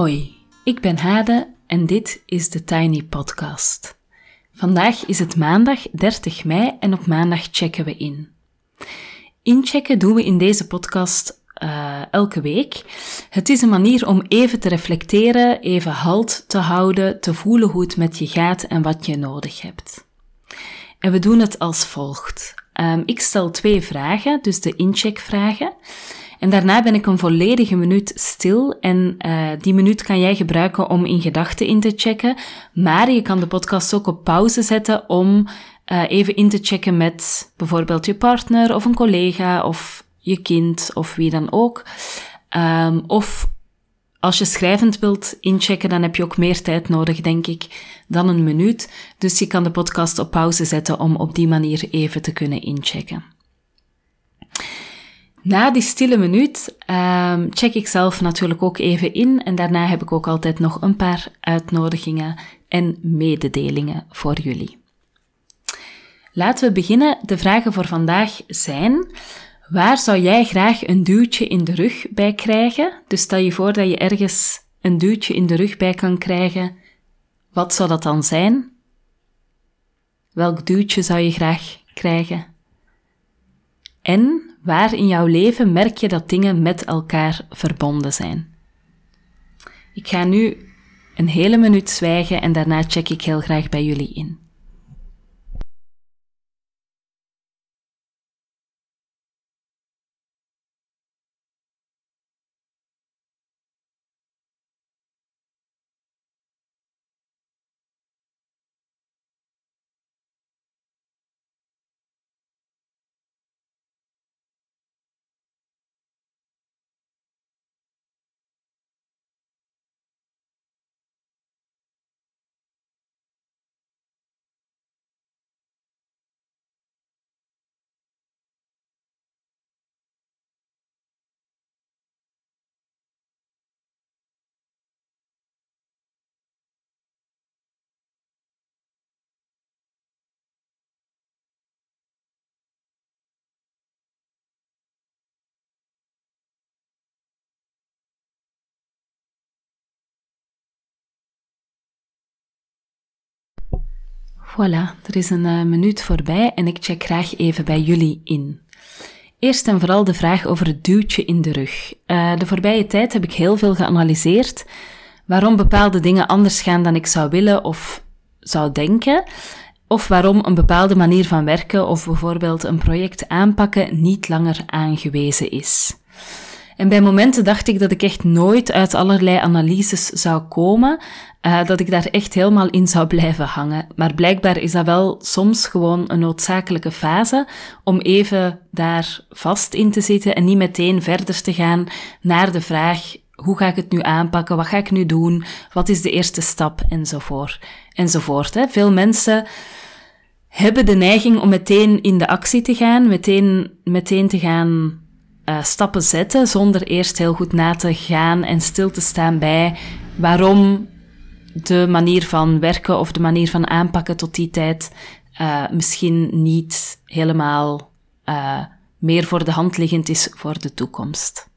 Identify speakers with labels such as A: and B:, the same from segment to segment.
A: Hoi, ik ben Hade en dit is de Tiny Podcast. Vandaag is het maandag 30 mei en op maandag checken we in. Inchecken doen we in deze podcast uh, elke week. Het is een manier om even te reflecteren, even halt te houden, te voelen hoe het met je gaat en wat je nodig hebt. En we doen het als volgt. Um, ik stel twee vragen, dus de incheckvragen. En daarna ben ik een volledige minuut stil en uh, die minuut kan jij gebruiken om in gedachten in te checken. Maar je kan de podcast ook op pauze zetten om uh, even in te checken met bijvoorbeeld je partner of een collega of je kind of wie dan ook. Um, of als je schrijvend wilt inchecken, dan heb je ook meer tijd nodig, denk ik, dan een minuut. Dus je kan de podcast op pauze zetten om op die manier even te kunnen inchecken. Na die stille minuut um, check ik zelf natuurlijk ook even in en daarna heb ik ook altijd nog een paar uitnodigingen en mededelingen voor jullie. Laten we beginnen. De vragen voor vandaag zijn: waar zou jij graag een duwtje in de rug bij krijgen? Dus stel je voor dat je ergens een duwtje in de rug bij kan krijgen. Wat zou dat dan zijn? Welk duwtje zou je graag krijgen? En Waar in jouw leven merk je dat dingen met elkaar verbonden zijn? Ik ga nu een hele minuut zwijgen en daarna check ik heel graag bij jullie in. Voilà, er is een uh, minuut voorbij en ik check graag even bij jullie in. Eerst en vooral de vraag over het duwtje in de rug. Uh, de voorbije tijd heb ik heel veel geanalyseerd waarom bepaalde dingen anders gaan dan ik zou willen of zou denken, of waarom een bepaalde manier van werken of bijvoorbeeld een project aanpakken niet langer aangewezen is. En bij momenten dacht ik dat ik echt nooit uit allerlei analyses zou komen, uh, dat ik daar echt helemaal in zou blijven hangen. Maar blijkbaar is dat wel soms gewoon een noodzakelijke fase om even daar vast in te zitten en niet meteen verder te gaan naar de vraag hoe ga ik het nu aanpakken? Wat ga ik nu doen? Wat is de eerste stap? Enzovoort. Enzovoort. Hè. Veel mensen hebben de neiging om meteen in de actie te gaan, meteen, meteen te gaan uh, stappen zetten, zonder eerst heel goed na te gaan en stil te staan bij waarom de manier van werken of de manier van aanpakken tot die tijd uh, misschien niet helemaal uh, meer voor de hand liggend is voor de toekomst.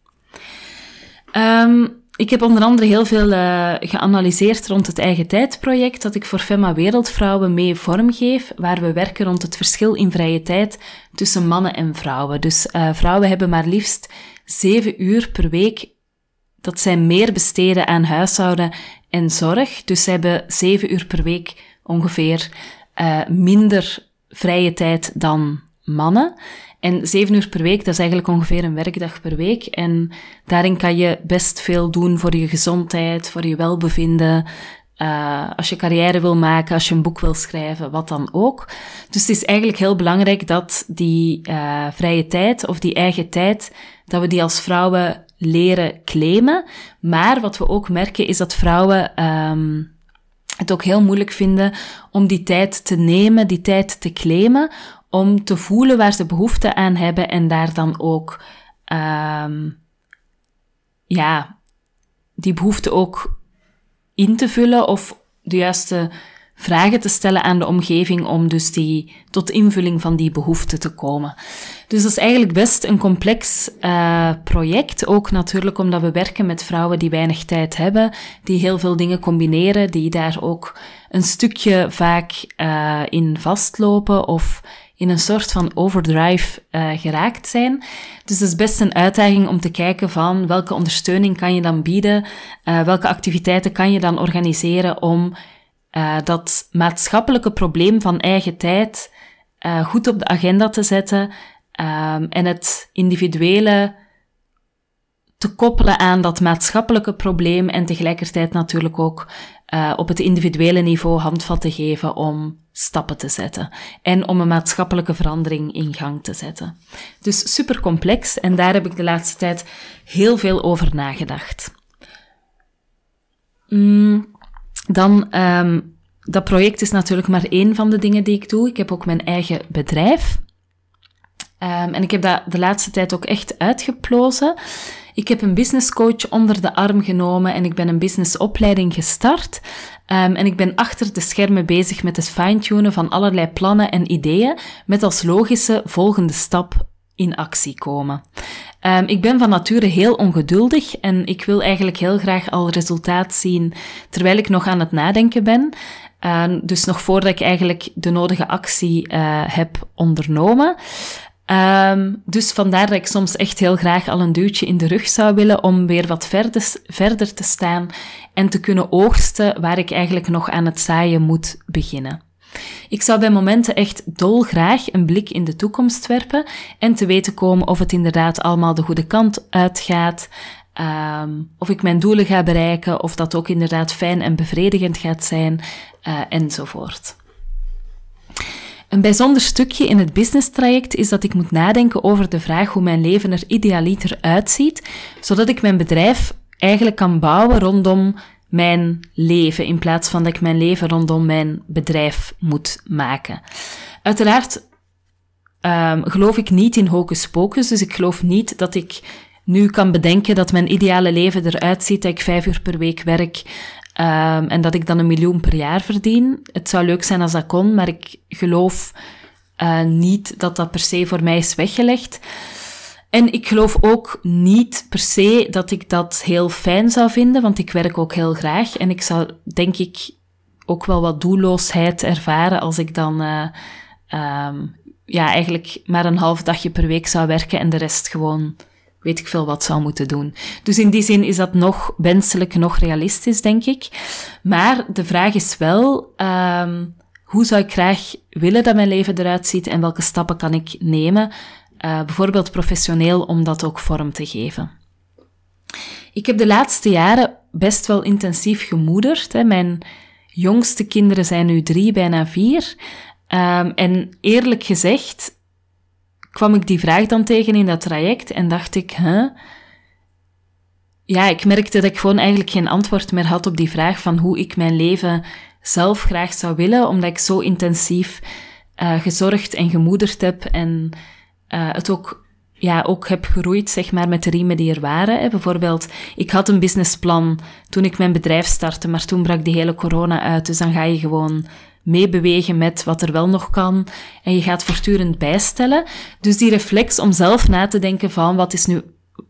A: Um, ik heb onder andere heel veel uh, geanalyseerd rond het eigen tijdproject dat ik voor Femma Wereldvrouwen mee vormgeef, waar we werken rond het verschil in vrije tijd tussen mannen en vrouwen. Dus uh, vrouwen hebben maar liefst zeven uur per week dat zij meer besteden aan huishouden en zorg. Dus ze hebben zeven uur per week ongeveer uh, minder vrije tijd dan mannen. En zeven uur per week, dat is eigenlijk ongeveer een werkdag per week. En daarin kan je best veel doen voor je gezondheid, voor je welbevinden. Uh, als je carrière wil maken, als je een boek wil schrijven, wat dan ook. Dus het is eigenlijk heel belangrijk dat die uh, vrije tijd of die eigen tijd, dat we die als vrouwen leren claimen. Maar wat we ook merken is dat vrouwen um, het ook heel moeilijk vinden om die tijd te nemen, die tijd te claimen, om te voelen waar ze behoefte aan hebben en daar dan ook, um, ja, die behoefte ook in te vullen of de juiste vragen te stellen aan de omgeving om dus die, tot invulling van die behoeften te komen. Dus dat is eigenlijk best een complex uh, project. Ook natuurlijk omdat we werken met vrouwen die weinig tijd hebben, die heel veel dingen combineren, die daar ook een stukje vaak uh, in vastlopen of in een soort van overdrive uh, geraakt zijn. Dus het is best een uitdaging om te kijken van welke ondersteuning kan je dan bieden, uh, welke activiteiten kan je dan organiseren om uh, dat maatschappelijke probleem van eigen tijd goed op de agenda te zetten um, en het individuele te koppelen aan dat maatschappelijke probleem en tegelijkertijd natuurlijk ook uh, op het individuele niveau handvat te geven om stappen te zetten en om een maatschappelijke verandering in gang te zetten. Dus super complex en daar heb ik de laatste tijd heel veel over nagedacht. Mm, dan, um, dat project is natuurlijk maar één van de dingen die ik doe. Ik heb ook mijn eigen bedrijf. Um, en ik heb dat de laatste tijd ook echt uitgeplozen. Ik heb een business coach onder de arm genomen en ik ben een businessopleiding gestart. Um, en ik ben achter de schermen bezig met het fine-tunen van allerlei plannen en ideeën, met als logische volgende stap in actie komen. Um, ik ben van nature heel ongeduldig en ik wil eigenlijk heel graag al resultaat zien terwijl ik nog aan het nadenken ben. Dus nog voordat ik eigenlijk de nodige actie uh, heb ondernomen. Um, dus vandaar dat ik soms echt heel graag al een duwtje in de rug zou willen om weer wat verder, verder te staan en te kunnen oogsten waar ik eigenlijk nog aan het zaaien moet beginnen. Ik zou bij momenten echt dolgraag een blik in de toekomst werpen en te weten komen of het inderdaad allemaal de goede kant uitgaat, um, of ik mijn doelen ga bereiken, of dat ook inderdaad fijn en bevredigend gaat zijn, uh, enzovoort. Een bijzonder stukje in het business traject is dat ik moet nadenken over de vraag hoe mijn leven er idealiter uitziet, zodat ik mijn bedrijf eigenlijk kan bouwen rondom mijn leven, in plaats van dat ik mijn leven rondom mijn bedrijf moet maken. Uiteraard um, geloof ik niet in hocus pocus, dus ik geloof niet dat ik nu kan bedenken dat mijn ideale leven eruit ziet dat ik vijf uur per week werk, Um, en dat ik dan een miljoen per jaar verdien. Het zou leuk zijn als dat kon, maar ik geloof uh, niet dat dat per se voor mij is weggelegd. En ik geloof ook niet per se dat ik dat heel fijn zou vinden, want ik werk ook heel graag. En ik zou, denk ik, ook wel wat doelloosheid ervaren als ik dan uh, um, ja, eigenlijk maar een half dagje per week zou werken en de rest gewoon weet ik veel wat zou moeten doen. Dus in die zin is dat nog wenselijk, nog realistisch, denk ik. Maar de vraag is wel, um, hoe zou ik graag willen dat mijn leven eruit ziet en welke stappen kan ik nemen, uh, bijvoorbeeld professioneel, om dat ook vorm te geven. Ik heb de laatste jaren best wel intensief gemoederd. Hè. Mijn jongste kinderen zijn nu drie, bijna vier. Um, en eerlijk gezegd, kwam ik die vraag dan tegen in dat traject en dacht ik, huh? Ja, ik merkte dat ik gewoon eigenlijk geen antwoord meer had op die vraag van hoe ik mijn leven zelf graag zou willen, omdat ik zo intensief uh, gezorgd en gemoederd heb en uh, het ook, ja, ook heb geroeid, zeg maar, met de riemen die er waren. Bijvoorbeeld, ik had een businessplan toen ik mijn bedrijf startte, maar toen brak die hele corona uit, dus dan ga je gewoon meebewegen met wat er wel nog kan. En je gaat voortdurend bijstellen. Dus die reflex om zelf na te denken van wat is nu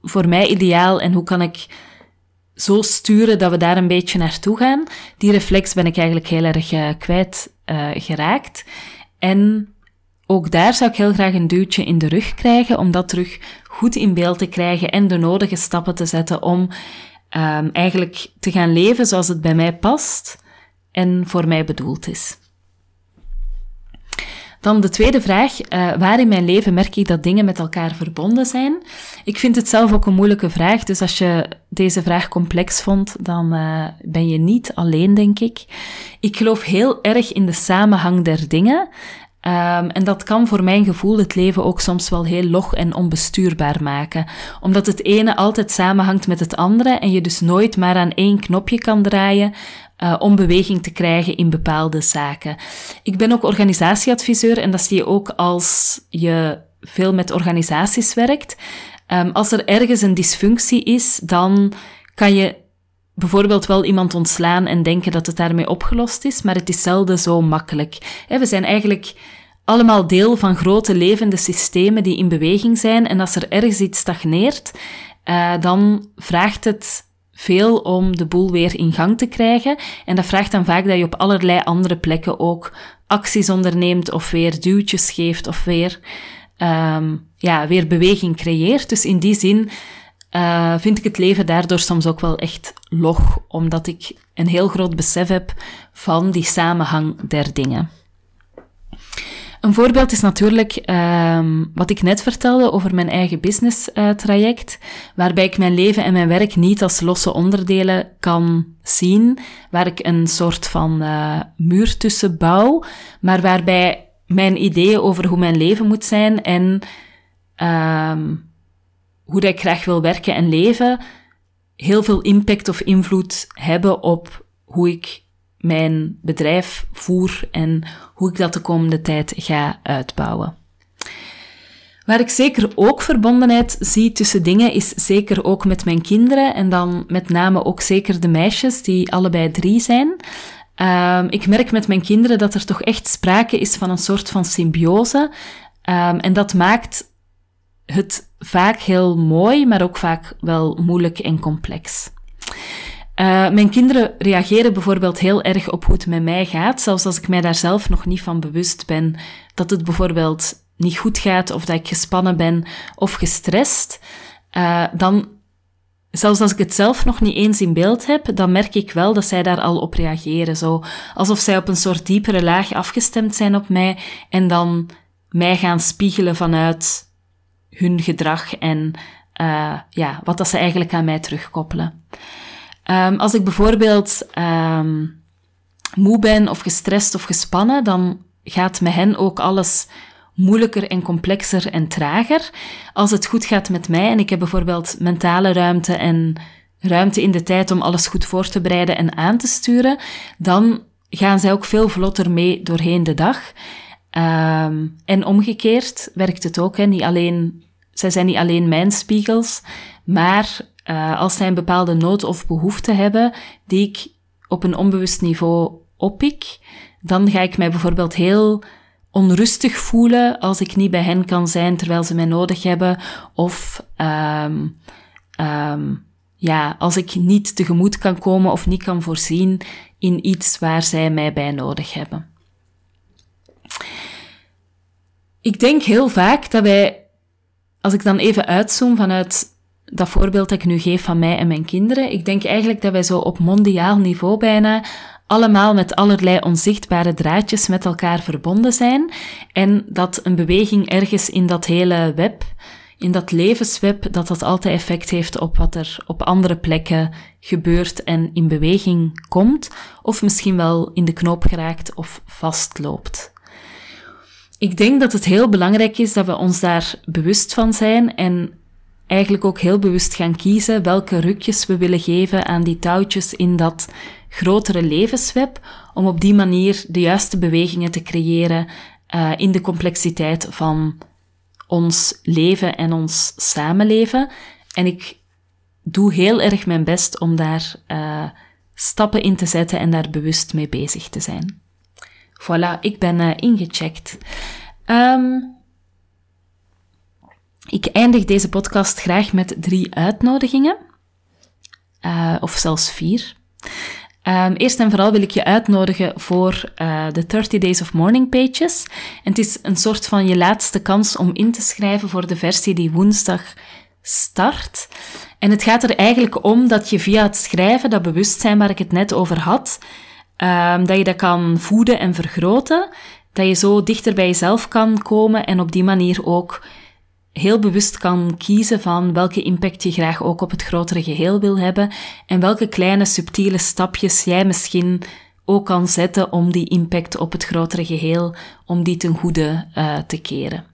A: voor mij ideaal en hoe kan ik zo sturen dat we daar een beetje naartoe gaan. Die reflex ben ik eigenlijk heel erg uh, kwijt uh, geraakt. En ook daar zou ik heel graag een duwtje in de rug krijgen om dat terug goed in beeld te krijgen en de nodige stappen te zetten om um, eigenlijk te gaan leven zoals het bij mij past en voor mij bedoeld is. Dan de tweede vraag, uh, waar in mijn leven merk ik dat dingen met elkaar verbonden zijn? Ik vind het zelf ook een moeilijke vraag, dus als je deze vraag complex vond, dan uh, ben je niet alleen, denk ik. Ik geloof heel erg in de samenhang der dingen. Um, en dat kan voor mijn gevoel het leven ook soms wel heel log en onbestuurbaar maken. Omdat het ene altijd samenhangt met het andere en je dus nooit maar aan één knopje kan draaien uh, om beweging te krijgen in bepaalde zaken. Ik ben ook organisatieadviseur en dat zie je ook als je veel met organisaties werkt. Um, als er ergens een dysfunctie is, dan kan je bijvoorbeeld wel iemand ontslaan en denken dat het daarmee opgelost is, maar het is zelden zo makkelijk. We zijn eigenlijk allemaal deel van grote levende systemen die in beweging zijn. En als er ergens iets stagneert, uh, dan vraagt het veel om de boel weer in gang te krijgen. En dat vraagt dan vaak dat je op allerlei andere plekken ook acties onderneemt of weer duwtjes geeft of weer, um, ja, weer beweging creëert. Dus in die zin uh, vind ik het leven daardoor soms ook wel echt log, omdat ik een heel groot besef heb van die samenhang der dingen. Een voorbeeld is natuurlijk um, wat ik net vertelde over mijn eigen business uh, traject, waarbij ik mijn leven en mijn werk niet als losse onderdelen kan zien, waar ik een soort van uh, muur tussen bouw, maar waarbij mijn ideeën over hoe mijn leven moet zijn en um, hoe ik graag wil werken en leven, heel veel impact of invloed hebben op hoe ik mijn bedrijf voer en hoe ik dat de komende tijd ga uitbouwen. Waar ik zeker ook verbondenheid zie tussen dingen, is zeker ook met mijn kinderen en dan met name ook zeker de meisjes, die allebei drie zijn. Um, ik merk met mijn kinderen dat er toch echt sprake is van een soort van symbiose. Um, en dat maakt het vaak heel mooi, maar ook vaak wel moeilijk en complex. Uh, mijn kinderen reageren bijvoorbeeld heel erg op hoe het met mij gaat, zelfs als ik mij daar zelf nog niet van bewust ben dat het bijvoorbeeld niet goed gaat of dat ik gespannen ben of gestrest. Uh, dan, zelfs als ik het zelf nog niet eens in beeld heb, dan merk ik wel dat zij daar al op reageren. Zo alsof zij op een soort diepere laag afgestemd zijn op mij en dan mij gaan spiegelen vanuit hun gedrag en uh, ja, wat dat ze eigenlijk aan mij terugkoppelen. Um, als ik bijvoorbeeld um, moe ben of gestrest of gespannen, dan gaat met hen ook alles moeilijker en complexer en trager. Als het goed gaat met mij en ik heb bijvoorbeeld mentale ruimte en ruimte in de tijd om alles goed voor te bereiden en aan te sturen, dan gaan zij ook veel vlotter mee doorheen de dag. Um, en omgekeerd werkt het ook. Hè. Niet alleen, zij zijn niet alleen mijn spiegels, maar uh, als zij een bepaalde nood of behoefte hebben die ik op een onbewust niveau oppik, dan ga ik mij bijvoorbeeld heel onrustig voelen als ik niet bij hen kan zijn terwijl ze mij nodig hebben. Of um, um, ja, als ik niet tegemoet kan komen of niet kan voorzien in iets waar zij mij bij nodig hebben. Ik denk heel vaak dat wij, als ik dan even uitzoom vanuit dat voorbeeld dat ik nu geef van mij en mijn kinderen, ik denk eigenlijk dat wij zo op mondiaal niveau bijna allemaal met allerlei onzichtbare draadjes met elkaar verbonden zijn en dat een beweging ergens in dat hele web, in dat levensweb, dat dat altijd effect heeft op wat er op andere plekken gebeurt en in beweging komt, of misschien wel in de knoop geraakt of vastloopt. Ik denk dat het heel belangrijk is dat we ons daar bewust van zijn en eigenlijk ook heel bewust gaan kiezen welke rukjes we willen geven aan die touwtjes in dat grotere levensweb, om op die manier de juiste bewegingen te creëren uh, in de complexiteit van ons leven en ons samenleven. En ik doe heel erg mijn best om daar uh, stappen in te zetten en daar bewust mee bezig te zijn. Voilà, ik ben uh, ingecheckt. Um, ik eindig deze podcast graag met drie uitnodigingen, uh, of zelfs vier. Um, eerst en vooral wil ik je uitnodigen voor uh, de 30 Days of Morning Pages. Het is een soort van je laatste kans om in te schrijven voor de versie die woensdag start. En het gaat er eigenlijk om dat je via het schrijven, dat bewustzijn waar ik het net over had, um, dat je dat kan voeden en vergroten. Dat je zo dichter bij jezelf kan komen en op die manier ook heel bewust kan kiezen van welke impact je graag ook op het grotere geheel wil hebben en welke kleine subtiele stapjes jij misschien ook kan zetten om die impact op het grotere geheel, om die ten goede uh, te keren.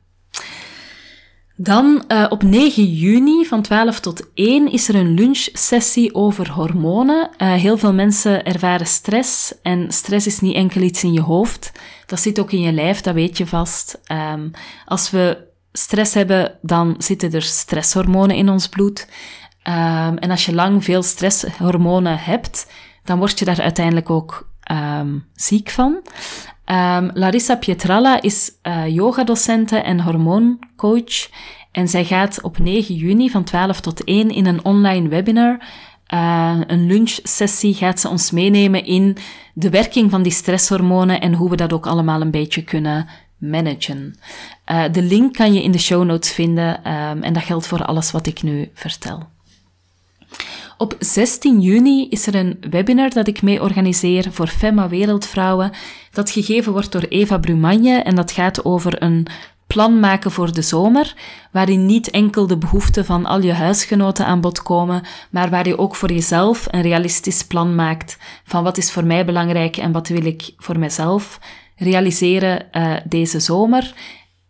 A: Dan uh, op 9 juni van 12 tot 1 is er een lunchsessie over hormonen. Uh, heel veel mensen ervaren stress en stress is niet enkel iets in je hoofd. Dat zit ook in je lijf, dat weet je vast. Um, als we stress hebben, dan zitten er stresshormonen in ons bloed. Um, en als je lang veel stresshormonen hebt, dan word je daar uiteindelijk ook um, ziek van. Um, Larissa Pietralla is uh, yogadocente en hormooncoach. En zij gaat op 9 juni van 12 tot 1 in een online webinar, uh, een lunchsessie, gaat ze ons meenemen in de werking van die stresshormonen en hoe we dat ook allemaal een beetje kunnen managen. Uh, de link kan je in de show notes vinden um, en dat geldt voor alles wat ik nu vertel. Op 16 juni is er een webinar dat ik mee organiseer voor FEMA Wereldvrouwen, dat gegeven wordt door Eva Brumagne en dat gaat over een plan maken voor de zomer, waarin niet enkel de behoeften van al je huisgenoten aan bod komen, maar waar je ook voor jezelf een realistisch plan maakt van wat is voor mij belangrijk en wat wil ik voor mezelf realiseren uh, deze zomer.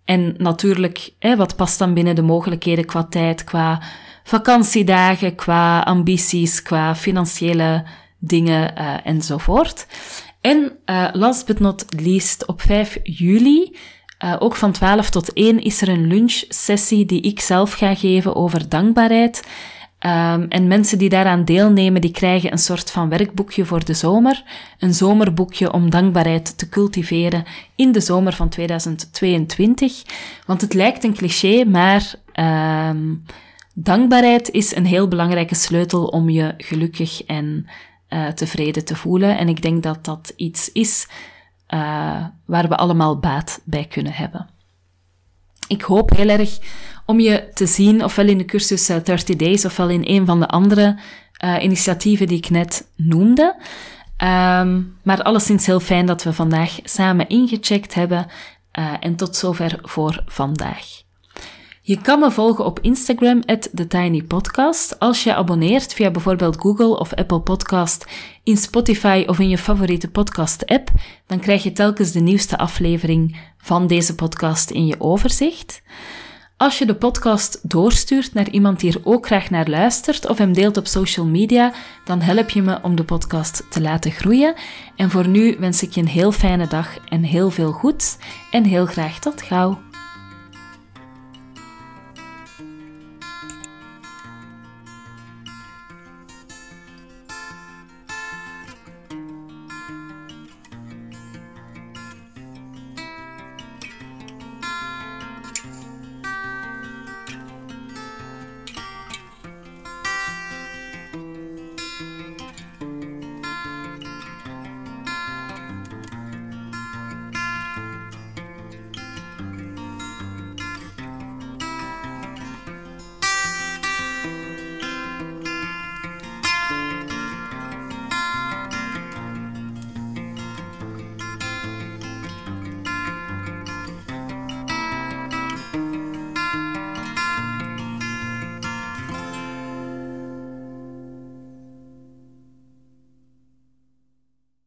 A: En natuurlijk, wat past dan binnen de mogelijkheden qua tijd, qua vakantiedagen, qua ambities, qua financiële dingen uh, enzovoort. En uh, last but not least, op 5 juli, uh, ook van 12 tot 1, is er een lunchsessie die ik zelf ga geven over dankbaarheid. Um, en mensen die daaraan deelnemen, die krijgen een soort van werkboekje voor de zomer. Een zomerboekje om dankbaarheid te cultiveren in de zomer van 2022. Want het lijkt een cliché, maar um, Dankbaarheid is een heel belangrijke sleutel om je gelukkig en uh, tevreden te voelen. En ik denk dat dat iets is uh, waar we allemaal baat bij kunnen hebben. Ik hoop heel erg om je te zien, ofwel in de cursus 30 eh, Days, ofwel in een van de andere initiatieven die ik net noemde. Um, maar alleszins heel fijn dat we vandaag samen ingecheckt hebben. En tot zover voor vandaag. Je kan me volgen op Instagram, TheTinyPodcast. Als je abonneert via bijvoorbeeld Google of Apple Podcast, in Spotify of in je favoriete podcast-app, dan krijg je telkens de nieuwste aflevering van deze podcast in je overzicht. Als je de podcast doorstuurt naar iemand die er ook graag naar luistert of hem deelt op social media, dan help je me om de podcast te laten groeien. En voor nu wens ik je een heel fijne dag en heel veel goeds en heel graag tot gauw.